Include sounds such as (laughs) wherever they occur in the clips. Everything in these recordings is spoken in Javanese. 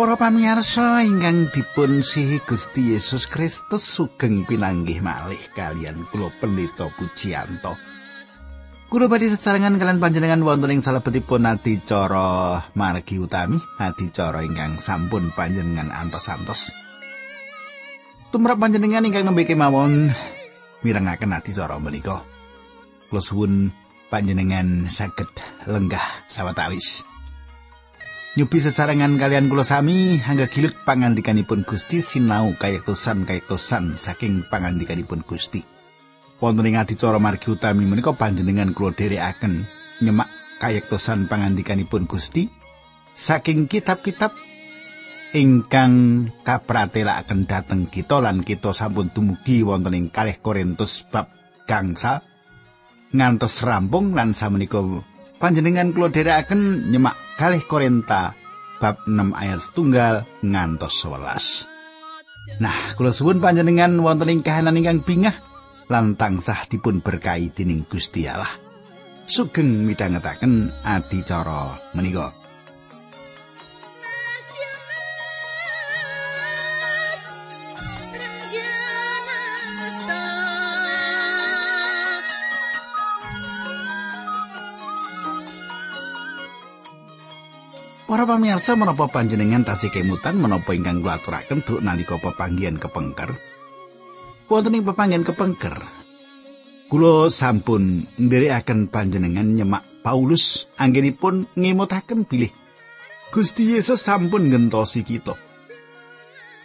Para pamirsa ingkang dipun sihi Gusti Yesus Kristus sugeng pinanggih malih kalian kula Pendeta Pujiyanto. Kula badhe sesarengan kalian panjenengan wonten ing salebetipun adicara margi utami, adicara ingkang sampun panjenengan antos-antos. Tumrap panjenengan ingkang nembe kemawon mirengaken adicara menika. Kula suwun panjenengan saged lenggah sawetawis. Nyubi sesarengan kalian kula sami hangga gilut pangandikanipun Gusti sinau kayektosan kayektosan saking pangandikanipun Gusti. Wonten ing adicara margi utami menika panjenengan kula dherekaken nyemak kayektosan pangandikanipun Gusti saking kitab-kitab ingkang kapratelaken dhateng kita lan kita sampun dumugi wonten ing kalih Korintus bab gangsa ngantos rampung lan samenika panjenengan kula dherekaken nyemak kalih Korinta bab 6 ayat setunggal ngantos 11. Nah, kula suwun panjenengan wonten ing kahanan ingkang bingah lan tansah dipun berkahi dening Gusti Allah. Sugeng midhangetaken adicara menika. Para pamirsa menapa panjenengan tasih kemutan menapa ingkang kula aturaken duk nalika pepanggihan kepengker. Wonten ing pepanggihan kepengker, kula sampun ndherekaken panjenengan nyemak Paulus anggenipun ngemutaken bilih Gusti Yesus sampun gentosi kita.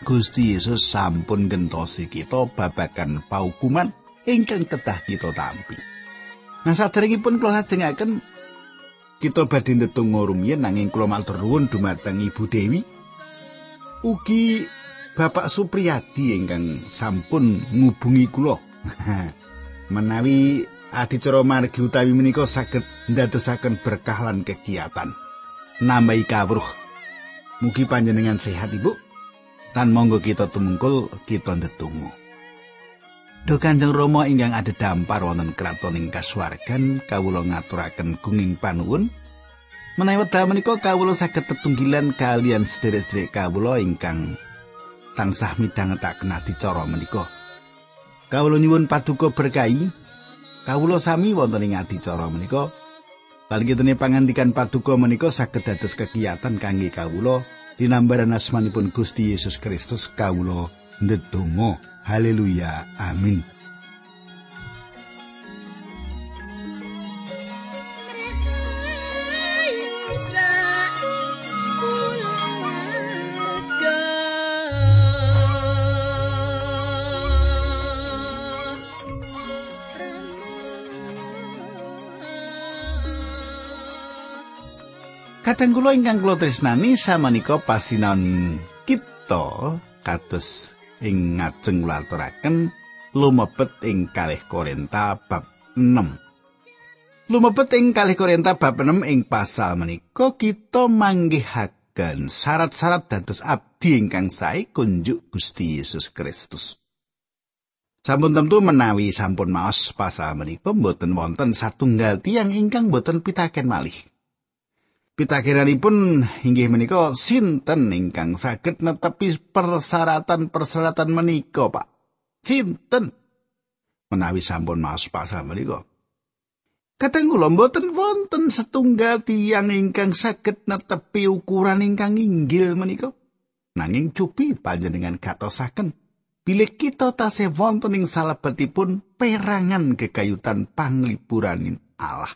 Gusti Yesus sampun gentosi kita babagan paukuman ingkang kedah kita tampi. Nah saderengipun kula lajengaken kita badhe ndedonga rumiyin nanging kula matur nuwun dumateng Ibu Dewi. Ugi Bapak Supriyadi ingkang sampun ngubungi kula. (laughs) Menawi adicara margi utawi menika saged ndadosaken berkah lan kegiatan. Nambahi kawruh. Mugi panjenengan sehat Ibu. Lan monggo kita tumungkul kita ndedonga Duh Kanjeng Rama ingkang ada dampar wonten kraton ing kasuwargan kawula ngaturaken gunging panuwun menawi wekdal menika kawula saged tetunggilan kalian sederek-sederek kawula ingkang tansah midhangetaken adicara menika. Kawula nyuwun paduka berkahi kawula sami wonten ing adicara menika. Paling pangandikan paduka menika saged dados kegiatan kangge kawula dinambaran asmanipun Gusti Yesus Kristus kawula ndedonga. Haleluya. Amin. Kadang kula ingkang kula tresnani samenika pasinan kita kados ing ngajeng laturaken lumebet ing kalih Korinta bab 6. Lumebet ing kalih Korinta bab 6 ing pasal menika kita manggihaken syarat-syarat dados abdi ingkang sae kunjuk Gusti Yesus Kristus. Sampun tentu menawi sampun maos pasal menika mboten wonten satunggal tiang ingkang mboten pitaken malih. Pitakiranipun inggih menika sinten ingkang saged netepi persyaratan-persyaratan menika, Pak? Sinten? Menawi sampun maos pasal menika. Kadang kula mboten wonten setunggal tiyang ingkang saged netepi ukuran ingkang inggil menika. Nanging cupi panjenengan gatosaken bilih kita tasih wonten ing salebetipun perangan kekayutan panglipuraning Allah.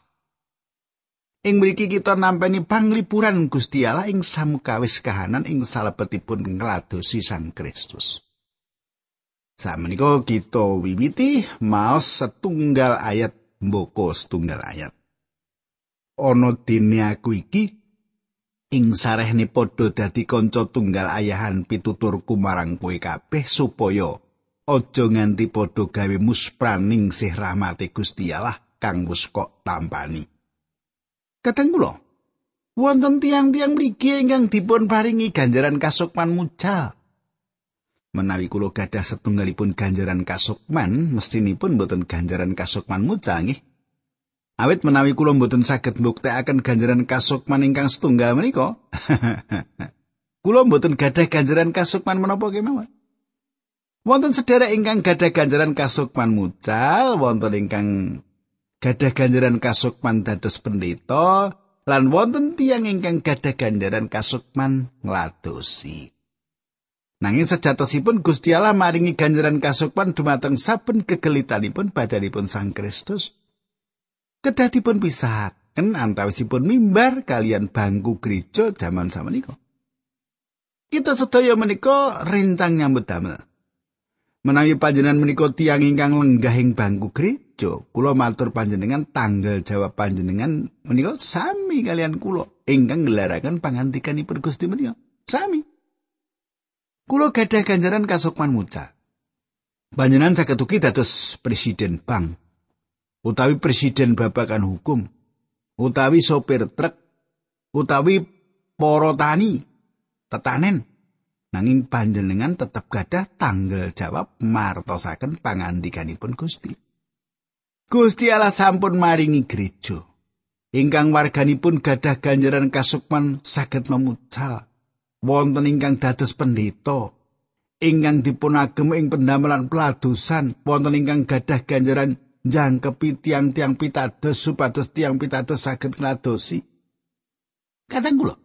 Ing mriki kita nampeni panglipuran Gusti Allah ing samukawis kahanan ing salebetipun ngladosi Sang Kristus. Samenika kita wiwiti maos setunggal ayat mboko setunggal ayat. Ana dene aku iki ing sarehne padha dadi kanca tunggal ayahan pituturku marang kowe kabeh supaya aja nganti padha gawe muspraning sih rahmate Gusti Allah kang wis kok tampani. Kadang kula wonten tiang-tiang mriki ingkang dipun paringi ganjaran kasukman mucal. Menawi kula gadah setunggalipun ganjaran kasukman, mestinipun boten ganjaran kasukman mucal nggih. Awit menawi kula boten saged mbuktekaken ganjaran kasukman ingkang setunggal menika. (laughs) kula mboten gadah ganjaran kasukman menapa kemawon. Wonten sedherek ingkang gadah ganjaran kasukman mucal, wonten ingkang gadah ganjaran kasukman dados pendeta, lan wonten tiyang ingkang gadah ganjaran kasukman ngladosi. Nanging sejatosipun Gusti Allah maringi ganjaran kasukman dumateng saben kegelitanipun badanipun Sang Kristus. Kedah dipun pisahaken antawisipun mimbar kalian bangku gereja jaman samenika. Kita sedaya menika rencang nyambut damel. Menawi panjenengan menika tiyang ingkang lenggah ing bangku gereja, kula matur panjenengan tanggal jawab panjenengan menika sami kalian kula ingkang ngelaraken pangantikanipun Gusti menika. Sami. Kulo gadah ganjaran kasukman muca. Panjenengan saged ugi dados presiden bank utawi presiden babakan hukum utawi sopir truk utawi para tani tetanen nanging panjenengan tetap gadah tanggal jawab martosaken pangandikanipun Gusti. Gusti Allah sampun maringi gereja. Ingkang warganipun gadah ganjaran kasukman saged memucal wonten ingkang dados pendeta. Ingkang dipun agem ing pendamelan peladusan wonten ingkang gadah ganjaran jangkepi tiang-tiang pitados supados tiang pitados saged ngladosi. Kadang kula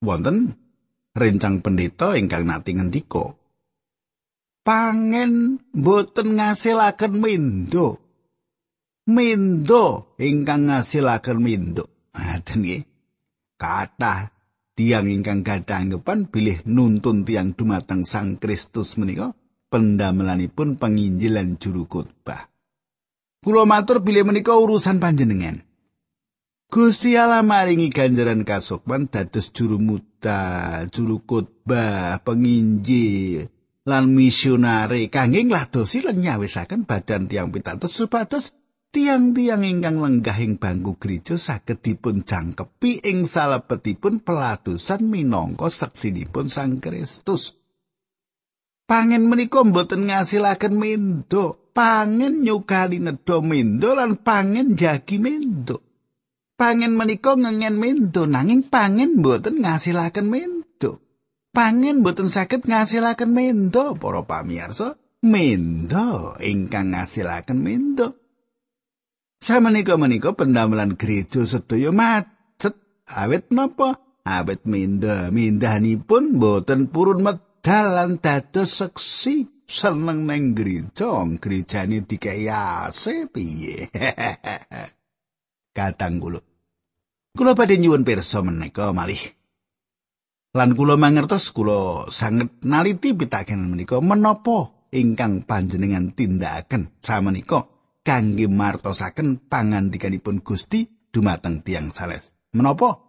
wonten rencang pendeta ingkang nati ngendika pangen boten ngasilaken mindo mindo ingkang ngasilaken mindo ngaten nggih kathah tiang ingkang gadah anggapan bilih nuntun tiang dumateng Sang Kristus menika pendamelanipun penginjilan juru khotbah. Kula matur bilih menika urusan panjenengan. Gusti Allah maringi ganjaran kasukman dados juru muta, juru khotbah, penginjil lan misionari kangge ngladosi lan nyawisaken badan tiang pitados supados tiang-tiang ingkang lenggah ing bangku gereja saged dipun jangkepi ing salebetipun pelatusan minangka seksinipun Sang Kristus. Pangen menika mboten ngasilaken mendo, pangen nyukali nedha mendo lan pangen jagi mendo. Pangen menika ngengen mendo nanging pangen mboten ngasilaken mendo. Pangen mboten saged ngasilaken mendo para pamirsa. Mendo ingkang ngasilaken mendo. Samenika menika pendamelan gereja sedaya macet. Awet napa? Awet minda, mindahanipun boten purun medal lan dados seksi seneng neng gereja, gerejane dikayase piye. (laughs) Kadang kula. Kula badhe nyuwun pirsa menika malih. Lan kula mangertos kula sanget naliti pitaken menika menapa ingkang panjenengan tindakaken samenika kangge martosaken pangandikanipun Gusti dumateng tiang sales. Menapa?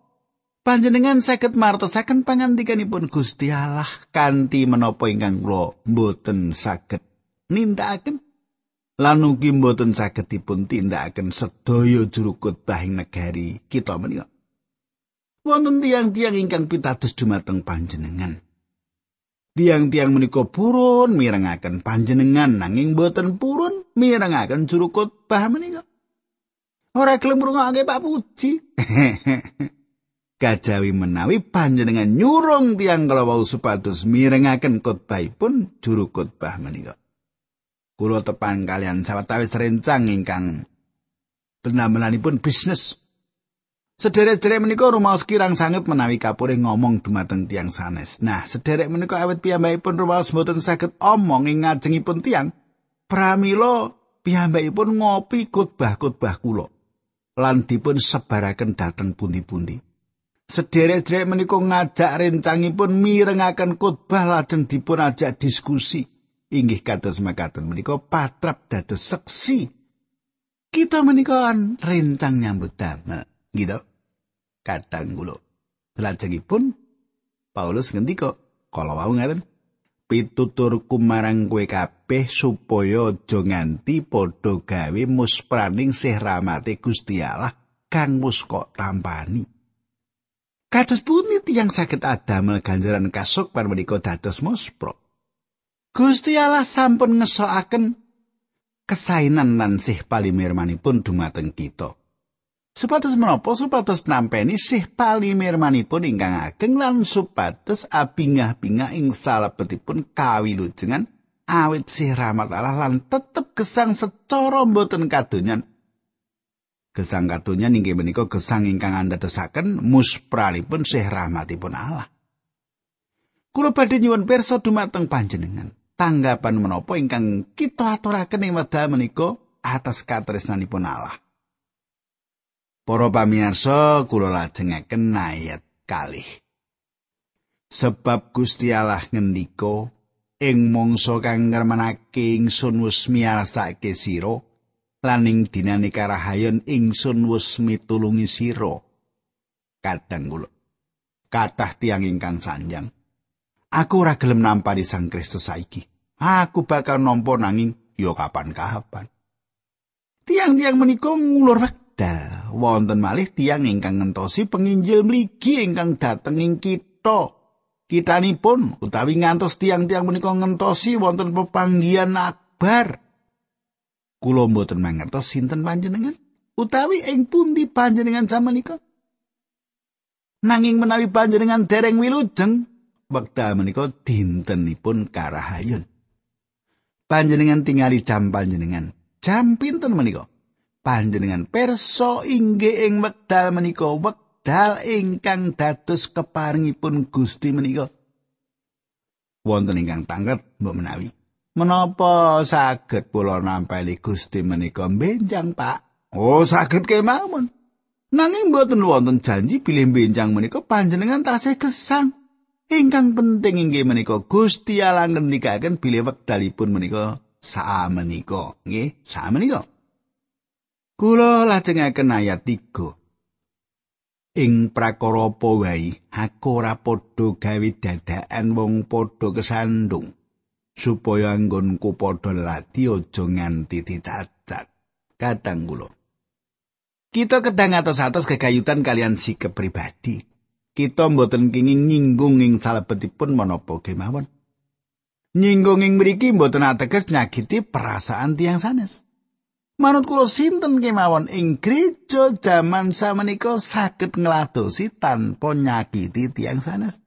Panjenengan saged martosaken pangandikanipun Gusti Allah kanthi menapa ingkang kula mboten saged nindakaken lan ugi mboten saged dipun tindakaken sedaya juru khotbah ing negari kita menika. Wonten tiang-tiang ingkang pitados dumateng panjenengan. Tiang-tiang menika purun mirengaken panjenengan nanging boten purun mirengaken juru khotbah menika. Ora gelem ngrungokake Pak Puji. (laughs) Kajawi menawi panjenengan nyurung tiang kala wau supados mirengaken khotbahipun juru khotbah menika. Kula tepan kalian sawetawis rencang ingkang penamelanipun bisnis Sederek-sederek menika rumaos kirang sanget menawi kapure ngomong dumateng tiang sanes. Nah, sederek menika awet piyambakipun rumaos mboten saged omong ing ngajengipun tiang. Pramila piyambakipun ngopi khotbah-khotbah kula lan dipun sebaraken dhateng pundi-pundi. Sederek-sederek menika ngajak rencangipun mirengaken khotbah lajeng dipun ajak diskusi. Inggih kados makaten menika patrap dados seksi. Kita menika rencang nyambut damel. gitu kadang kula lajengipun Paulus ngendika kala wau ngaten pituturku marang kowe kabeh supaya aja nganti padha gawe muspraning sih rahmate Gusti Allah kang mus kok tampani Kados pundi tiyang saged adamel ganjaran kasuk par menika dados muspro Gusti Allah sampun ngesokaken kesainan lan sih palimirmanipun dumateng kita Supados menapa supados nampeni sih palimirmanipun ingkang ageng lan supados abingah-bingah ing salebetipun kawilujengan awit sih rahmat Allah lan tetep gesang secara mboten kadonyan. Gesang kadonyan inggih menika gesang ingkang andadosaken muspranipun sih rahmatipun Allah. Kula badhe nyuwun pirsa dumateng panjenengan. Tanggapan menapa ingkang kita aturaken ing wekdal menika atas katresnanipun Allah. Para pamirsa, kula lajengaken ayat kalih. Sebab Gusti Allah ngendika, ing mangsa kang ngrmenake ingsun wis miyarsake sira, lan ing dinane karahayon ingsun wis mitulungi sira. Kadang kula kathah tiang ingkang sanjang. Aku ora gelem nampani Sang Kristus saiki. Aku bakal nampa nanging ya kapan-kapan. Tiang-tiang menika ngulur wekdal. Wonten malih tiang ingkang ngentosi penginjil mligi ingkang dateng ing kita. Kitanipun utawi ngantos tiang-tiang menika ngentosi wonten pepanggihan akbar. Kula mboten mangertos sinten panjenengan? Utawi ing pundi panjenengan samenika nanging menawi panjenengan dereng wilujeng wekdal menika dintenipun karahayun. Panjenengan tingali jam panjenengan. Jam pinten menika? Panjenengan perso inggih ing wekdal menika? Wekdal ingkang dados keparingipun Gusti menika? Wonten ingkang tanglet mbok menawi. Menapa saged kula nampeli Gusti menika? Benjang Pak. Oh saged kemawon. Nanging mboten wonten janji bilih benjang menika panjenengan tasih gesang ingkang penting inggih menika Gusti Allah ngendikaken bilih wekdalipun menika sa menika nggih sa menika Kula lajengaken ayat 3. Ing prakara apa wae, aku ora padha gawe dadakan wong padha kesandung supaya anggonku padha lati aja nganti dicacat. Kadang kula. Kita kedang atos-atos kegayutan kalian sikap pribadi. Kita mboten kenging nyinggung ing salebetipun menapa kemawon. Nyinggung ing mriki mboten ateges nyakiti perasaan tiang sanes. Manut kula sinten kemawon ing gereja jaman samenika saged ngladosi tanpa nyakiti tiang sanes.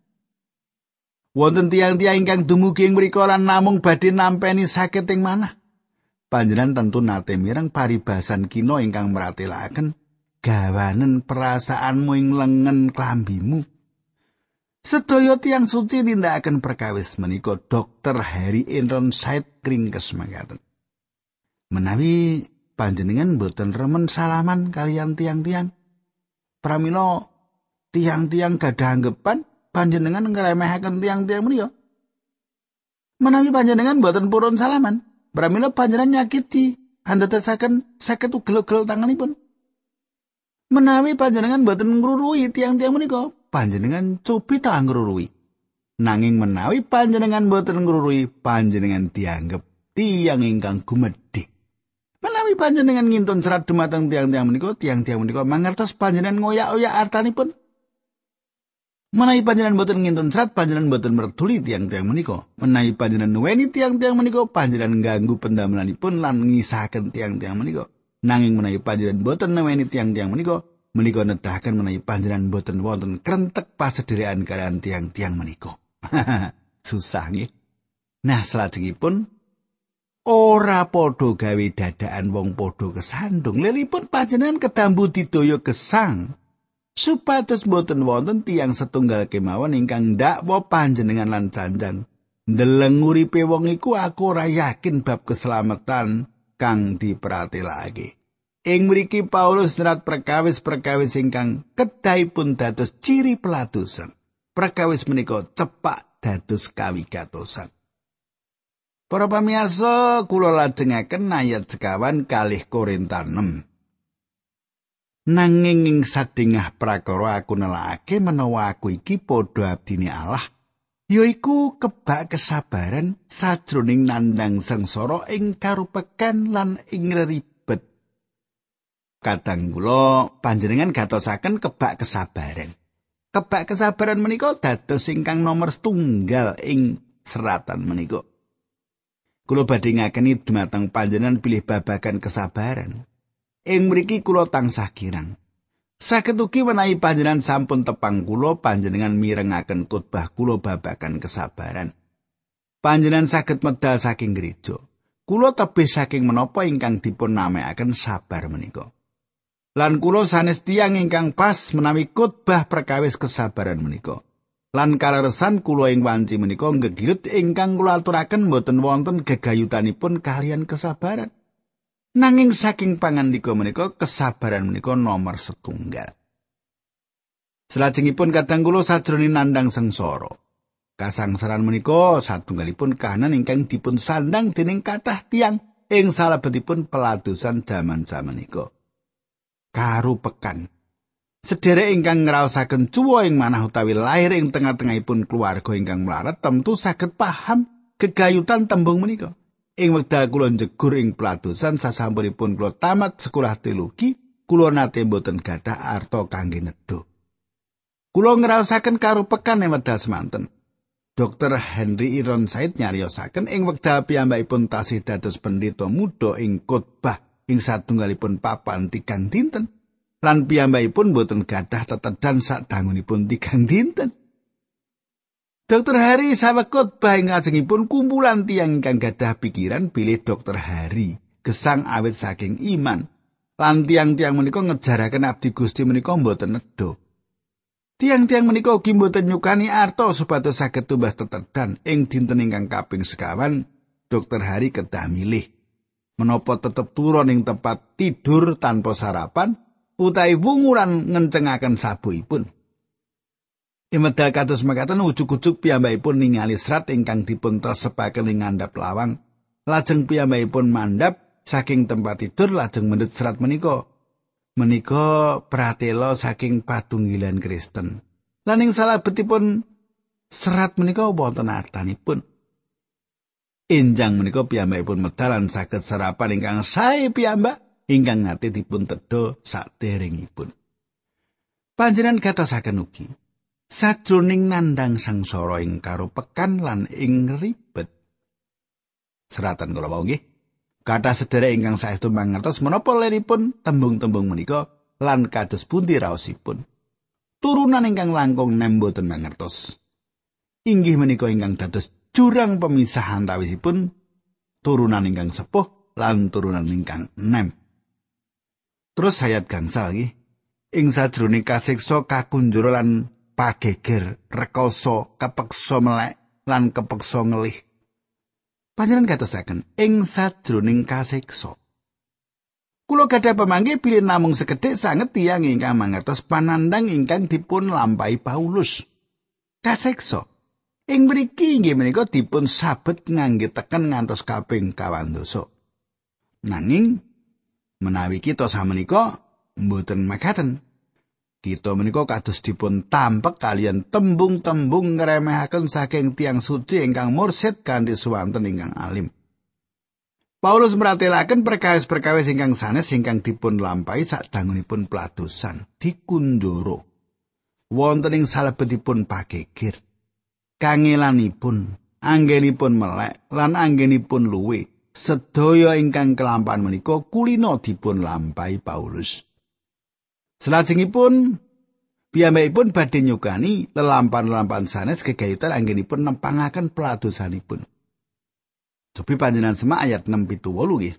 Wonten tiang-tiang ingkang dumugi ing mriku lan namung badhe nampeni sakit ing manah. Panjenengan tentu nate mireng paribasan kino ingkang meratelaken gawanen perasaanmu ing lengen klambimu. Sedaya tiang suci nindakaken perkawis menika Dr. Harry Enron Said kringkes mangkaten. Menawi panjenengan boten remen salaman kalian tiang-tiang. Pramila tiang-tiang gadah anggapan panjenengan ngremehaken tiang-tiang menika. Menawi panjenengan boten purun salaman, pramila panjenengan nyakiti andadosaken saged ugel-ugel tanganipun. Menawi panjenengan boten ngrurui tiang-tiang menika, panjenengan cobi ta ngrurui. Nanging menawi panjenengan boten ngrurui, panjenengan dianggep tiang ingkang gumedhe. Menawi panjenengan ngintun serat dumateng tiang-tiang menika, tiang-tiang menika mangertos panjenengan ngoyak-oyak artanipun. Menawi panjenengan boten ngintun serat, panjenengan boten mertuli tiang-tiang menika. Menawi panjenengan nuweni tiang-tiang menika, panjenengan ganggu pendamelanipun lan ngisahaken tiang-tiang menika. Nanging menawi panjenengan boten nuweni tiang-tiang menika, menika nedahaken menawi panjenengan boten wonten krentek pasederekan kalian tiang-tiang menika. (laughs) Susah nggih. Nah, salajengipun ora padha gawe dadakan wong padha kesandung lelipun panjenengan kedambu didaya gesang supados boten wonten tiang setunggal kemawon ingkang ndakwa panjenengan lan janjang ndeleng uripe wong iku aku ora yakin bab keselamatan kang diperatelake ing mriki Paulus nyerat perkawis-perkawis ingkang kedahipun dados ciri pelatusan. Perkawis menika cepak dados kawigatosan. Para pamirsa, kula lajengaken ayat sekawan kalih Korintan 6. Nanging ing sadengah prakara aku nelake menawa aku iki padha abdine Allah, yaiku kebak kesabaran sajroning nandang sengsara ing karupekan lan ing ribet. Kadang kula panjenengan gatosaken kebak kesabaran. Kebak kesabaran menika dados ingkang nomor setunggal ing seratan menika. Kulo badhe ngakeni dumateng panjenengan pilih babagan kesabaran. Ing mriki kula tansah kirang. Saged ugi menawi panjenengan sampun tepang kula panjenengan mirengaken khotbah kula babakan kesabaran. Panjenengan saged medal saking gereja. Kula tebih saking menapa ingkang dipun namekaken sabar menika. Lan kula sanes tiyang ingkang pas menawi khotbah perkawis kesabaran menika. Lan kaleresan kula ing wanci menika ngegirit ingkang kula aturaken boten wonten gegayutanipun kalian kesabaran. Nanging saking pangandika menika kesabaran menika nomor setunggal. Selajengipun kadang kula sajroning nandang sengsara. Kasangsaran menika satunggalipun kahanan ingkang dipun sandang dening kathah tiang ing salebetipun peladusan jaman-jaman menika. Karu pekan. Sederek ingkang ngraosaken cuwa ing manah utawi lahir ing tengah-tengahipun keluarga ingkang mlarat tentu saged paham gegayutan tembung menika. Ing wekdal kula njegur ing peladosan sasampunipun kula tamat sekolah teologi, kula nate mboten gadah arta kangge nedha. Kula ngraosaken karo pekan ing wekdal semanten. Dr. Henry Iron Said nyariosaken ing wekdal piyambakipun tasih dados pendeta muda ing khotbah ing satunggalipun papan tigang dinten. Lan piyambakipun boten gadah tetedan sak dangunipun tigang dinten. Dokter Hari sawekut baing ajengipun kumpulan tiang ingkang gadah pikiran bilih Dokter Hari gesang awit saking iman. Lan tiang-tiang menika ngejaraken abdi Gusti menika mboten nedha. Tiang-tiang menika ugi mboten nyukani arto supados saged tumbas tetedan ing dinten ingkang kaping sekawan Dokter Hari kedah milih menapa tetep turun ing tempat tidur tanpa sarapan utawi wunguran ngencengaken sabuipun. Imedal kados mekaten ujug-ujug piyambakipun ningali serat ingkang dipun tresepaken ing ngandhap lawang. Lajeng piyambakipun mandhap saking tempat tidur lajeng mendhet serat menika. Menika pratela saking patunggilan Kristen. Lan ing salabetipun serat menika wonten artanipun. Enjang menika piyambakipun medal lan saged sarapan ingkang sae piyambak ingkang nate dipun tedha saderengipun. Panjenengan katasaken ugi sajroning nandang sangsara ing karo pekan lan ing ribet. Seratan kula wau nggih. Kata sedherek ingkang saestu mangertos menapa leripun tembung-tembung menika lan kados pundi raosipun. Turunan ingkang langkung nem boten mangertos. Inggih menika ingkang dados jurang pemisah antawisipun turunan ingkang sepuh lan turunan ingkang nem. Terus ayat gangsal nggih. Ing sajroning kasiksa kakunjur lan pageger, rekoso, kepeksa melek lan kepeksa ngelih. Panjenengan katosaken ing sadroning kasiksa. Kulo gadah pemanggi pilih namung sekedhik sanget tiyang ingkang mangertos panandang ingkang dipun lampahi Paulus. Kasiksa. Ing mriki inggih menika dipun sabet ngangge teken ngantos kaping kawan dosa. Nanging menawi kita samenika mboten makaten. Kita menika kados dipun tampek kalian tembung-tembung ngremehaken saking tiang suci ingkang mursid kanthi suwanten ingkang alim. Paulus meratelaken perkawis-perkawis ingkang sanes ingkang dipun lampahi sadangunipun peladosan dikundoro. Wonten ing salebetipun pagegir. Kangelanipun, anggenipun melek lan anggenipun luwe. Sedaya ingkang kelampahan menika kulino dipun lampahi Paulus. Selajengipun piyambakipun badhe nyukani lelampan-lelampan sanes kegayutan anggenipun nempangaken peladosanipun. Cobi panjenengan semak ayat 6 pitu nggih.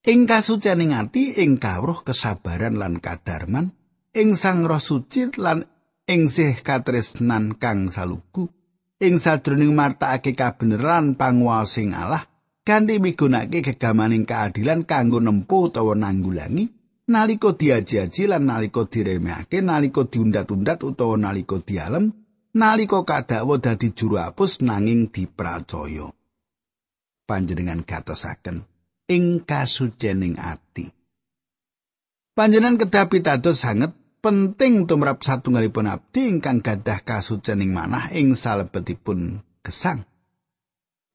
Ing kasucening ati ing kawruh kesabaran lan kadarman ing Sang Roh Suci lan ing sih katresnan kang saluku ing sadroning martakake kabeneran panguwasing Allah kanthi migunakake gegamaning keadilan kanggo nempuh utawa nanggulangi nalika diaji-aji lan nalika diremehake nalika diundat-undat utawa nalika dialem nalika kadakwa dadi juru apus nanging dipracaya. Panjenengan gatosaken ing kasucening ati. Panjenengan kedah pitados sanget penting tumrap satunggalipun abdi ingkang gadah kasucening manah ing salebetipun gesang.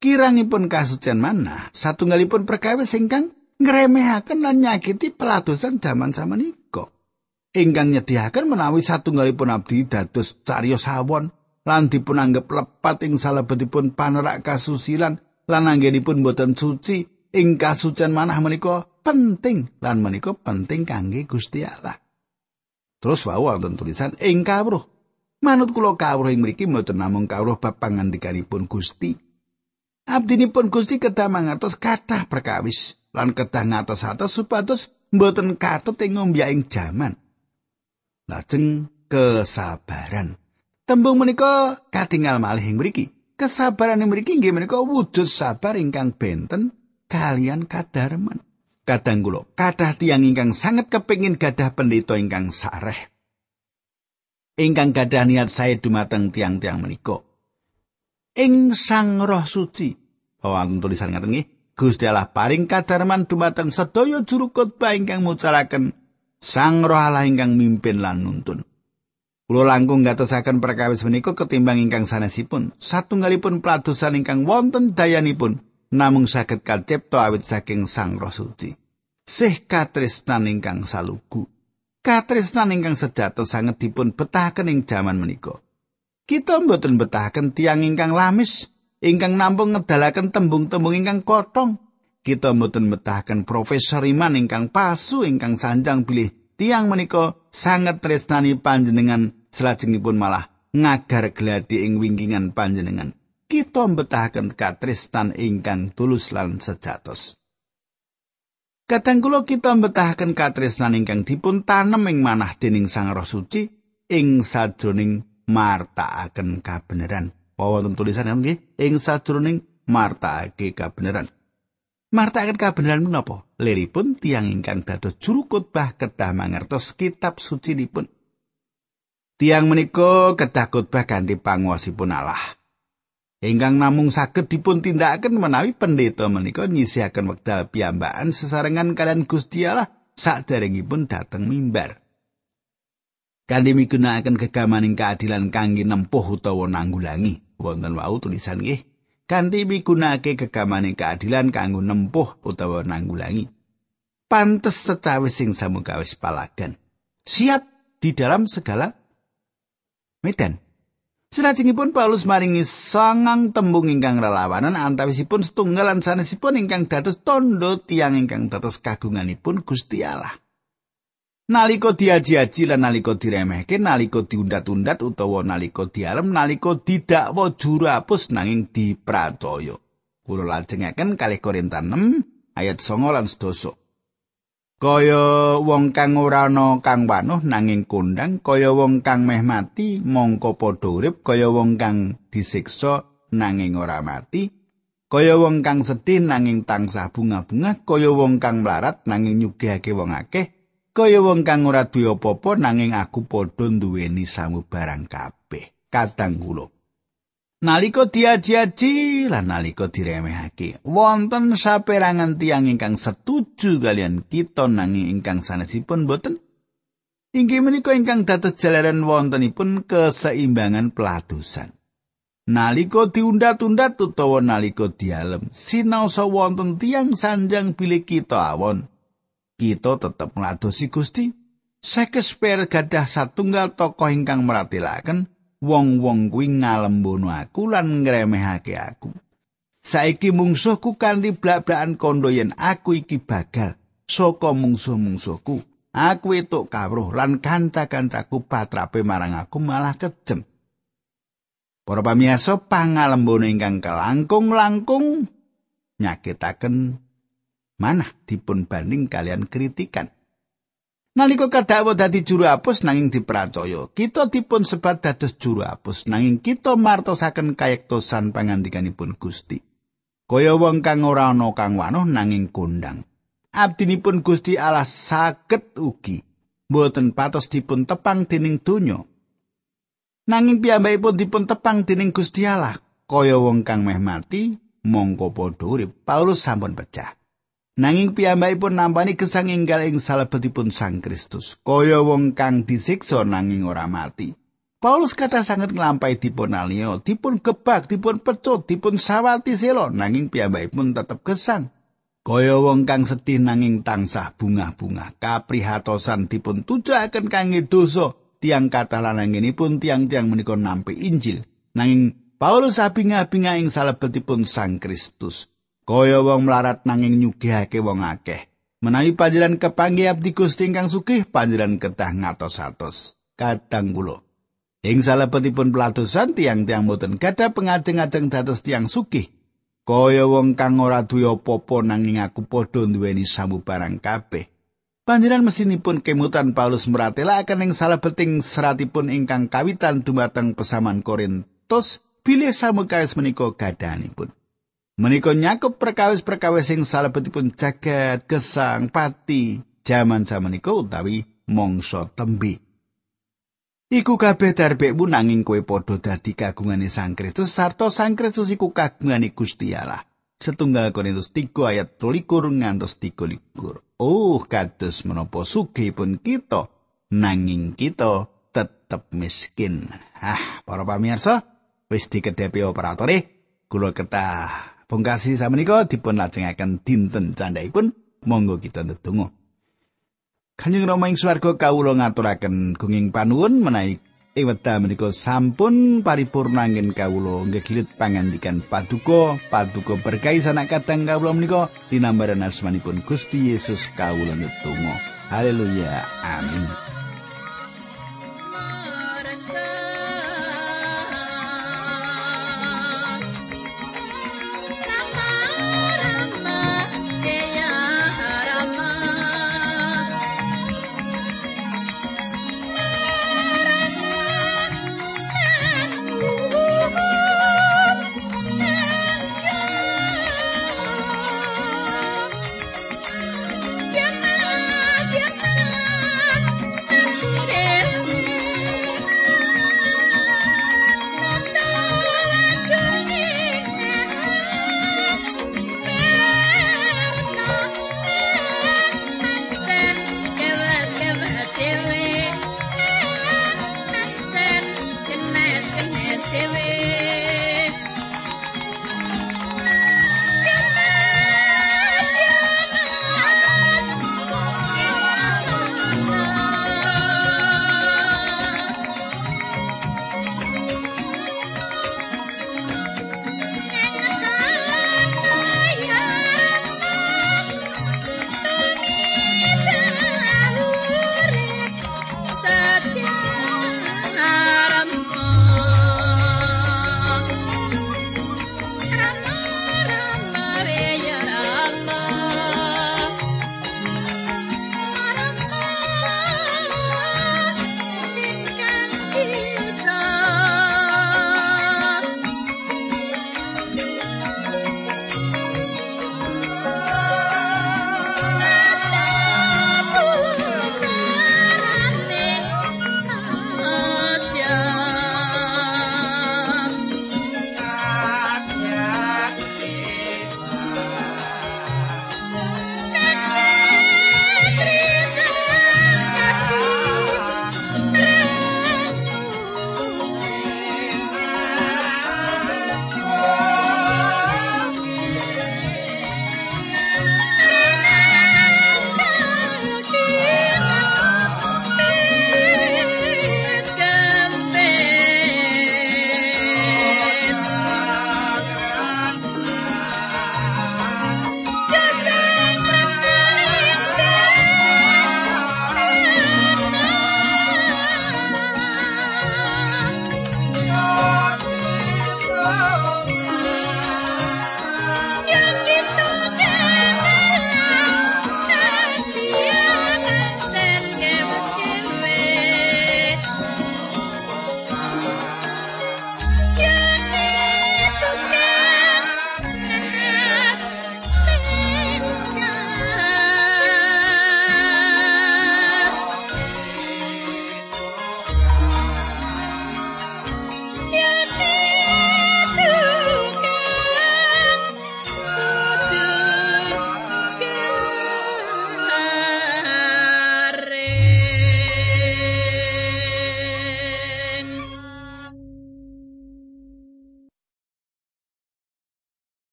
Kirangipun kasucen manah satunggalipun perkawis ingkang ngremehaken lan nyakiti peladosan jaman samenika. Ingkang nyediaken menawi satunggalipun abdi dados cariyos sawon lan dipun anggap lepat ing salebetipun panerak kasusilan lan anggenipun boten suci ing kasucen manah menika penting lan menika penting kangge Gusti Allah. Terus wau wonten tulisan ing kawruh. Manut kula kawruh ing mriki mboten namung kawruh bab pangandikanipun Gusti. Abdinipun Gusti kedah mangertos kathah perkawis lan kedah ngatos-atos supados mboten katut ing ngombyaing jaman. Lajeng kesabaran. Tembung menika katingal malih ing mriki. Kesabaran ing mriki inggih menika wujud sabar ingkang benten kalian kadarman. Kadang kula kathah tiyang ingkang sanget kepingin gadah pendeta ingkang sareh. Ingkang gadah niat saya dumateng tiang-tiang menika. Ing Sang Roh Suci. Oh, tulisan ngaten nggih. Gusti Allah paring kadarman dumateng sedaya juru khotbah ingkang mucalaken Sang Roh Allah ingkang mimpin lan nuntun. Kulo langkung gatosaken perkawis menika ketimbang ingkang sanesipun. Satunggalipun peladosan ingkang wonten dayanipun namung saged kacipta awit saking Sang Roh Suci. Sih katresnan ingkang salugu. Katresnan ingkang sejata sanget dipun betahaken ing jaman menika. Kita mboten betahaken tiang ingkang lamis, ingkang namung ngedalaken tembung-tembung ingkang kotong. Kita mboten betahaken profesor iman ingkang palsu ingkang sanjang pilih tiang menika sanget tresnani panjenengan selajengipun malah ngagar gladi ing wingkingan panjenengan. kita mbetahaken katresnan ingkang tulus lan sejatos. Kadang kula kita mbetahaken katresnan ingkang dipun tanem ing manah dening Sang Roh Suci ing sajroning martakaken kabeneran. Wonten tulisan nggih ing sajroning martakake kabeneran. Martakaken kabeneran menapa? Liripun tiang ingkang dados juru khotbah kedah mangertos kitab suci dipun. Tiang menika kedah khotbah kanthi panguwasipun Allah. ingkang namung saged dipun tindakaken menawi pendeta menika nyisihaken wekdal piyambakan sesarengan kalian Gusti Allah saderengipun dhateng mimbar. Kanthi migunakaken gegamaning keadilan kangge nempuh utawa nanggulangi wonten wau tulisan nggih kanthi migunakake gegamaning keadilan kanggo nempuh utawa nanggulangi. Pantes secawis sing samukawis palagan. Siap di dalam segala medan. Salajengipun Paulus maringi sangang tembung ingkang relawanan antawisipun setunggalan sanesipun ingkang dados tondo tiang ingkang dados kagunganipun Gusti Allah. Naliko diaji-aji lan naliko diremehke, naliko diundat-undat utawa naliko dialem, naliko didakwa juru apus nanging dipracaya. Kula lajengaken kalih Korintus 6 ayat 9 lan 10. kaya wong kang ora ana kang wanuh nanging kondang kaya wong kang meh mati mongko padha urip kaya wong kang disiksa nanging ora mati kaya wong kang sedih nanging tansah bunga-bunga kaya wong kang mlarat nanging nyugihake wong akeh kaya wong kang ora duwe apa-apa nanging aku padha duweni samubarang kabeh kadang kula Naliko diaji-aji lan naliko diremehake, wonten saperangan tiang ingkang setuju kalian kita nanging ingkang sanesipun boten. Inggih menika ingkang dados jalaran wontenipun keseimbangan peladusan. Naliko diundat-undat utawa naliko dialem, sinaosa wonten tiang sanjang pilih kita awon. Kita tetep ngladosi Gusti. Shakespeare gadah satunggal tokoh ingkang meratilaken wong-wong kuwi ngalembono aku lan ngremehake aku. Saiki mungsuhku kanthi blak-blakan kondo yen aku iki bagal saka mungsuh-mungsuhku. Aku etuk kawruh lan kanca-kancaku patrape marang aku malah kejem. Para pamirsa pangalembono ingkang kelangkung-langkung nyakitaken manah dipun banding kalian kritikan. Nalika kadhawa dadi juru apus nanging dipercaya, kita dipun sebat dados juru apus nanging kita martosaken kayektosan pangandikanipun Gusti. Kaya wong kang ora ana kang wanuh nanging kondang. Abdinipun Gusti Allah saged ugi mboten patos dipun tepang dening donya. Nanging piyambakipun dipun tepang dening Gusti Allah, kaya wong kang meh mati mongko padha urip. Paulus sampun pecah. Nanging piyambakipun nampani gesang enggal ing salebetipun Sang Kristus, kaya wong kang disiksa nanging ora mati. Paulus kata sangat nglampahi dipun alio, dipun gebak, dipun pecut, dipun sawati selo, nanging piyambakipun tetep gesang. Kaya wong kang sedih nanging tansah bunga-bunga, kaprihatosan dipun tujuaken kangge dosa, tiang kata lananginipun tiang-tiang menika nampi Injil. Nanging Paulus abinga-abinga ing salebetipun Sang Kristus. Kaya wong melarat nanging nyugihake wong akeh Menawi panjenengan kepanggih abdi Gusti ingkang sugih, panjenengan kedah ngatos-atos. Kadang kula ing salebetipun pelatusan tiang-tiang boten gadah pengajeng-ajeng dados tiang sugih. Kaya wong kang ora duwe apa-apa nanging aku padha duweni samubarang kabeh. Panjenengan mesinipun kemutan Paulus meratelaken ing salebeting seratipun ingkang kawitan dumateng pesaman Korintus bilih samukawis menika gadanipun. Menika nyakup perkawis-perkawis sing salebetipun jagat gesang pati jaman samenika utawi mangsa tembe. Iku kabeh darbekmu nanging kowe padha dadi kagungane Sang Kristus sarta Sang Kristus iku kagungane Gusti Allah. Setunggal Korintus 3 ayat 23 ngantos 23. Oh, kados menapa sugihipun kita nanging kita tetep miskin. Ah, para pamirsa, wis dikedepi operatore, kula ketah Pungkasi samenika dipun lajengaken dinten candhaipun monggo kita ndedonga. Kanjeng Rama ing swarga kawula ngaturaken gunging panuwun menawi ing wekdal menika sampun paripurna angin kawula ngegilut pangandikan paduka paduka berkahi sanak kadang kawula menika dinambaran asmanipun Gusti Yesus kawula ndedonga. Haleluya. Amin.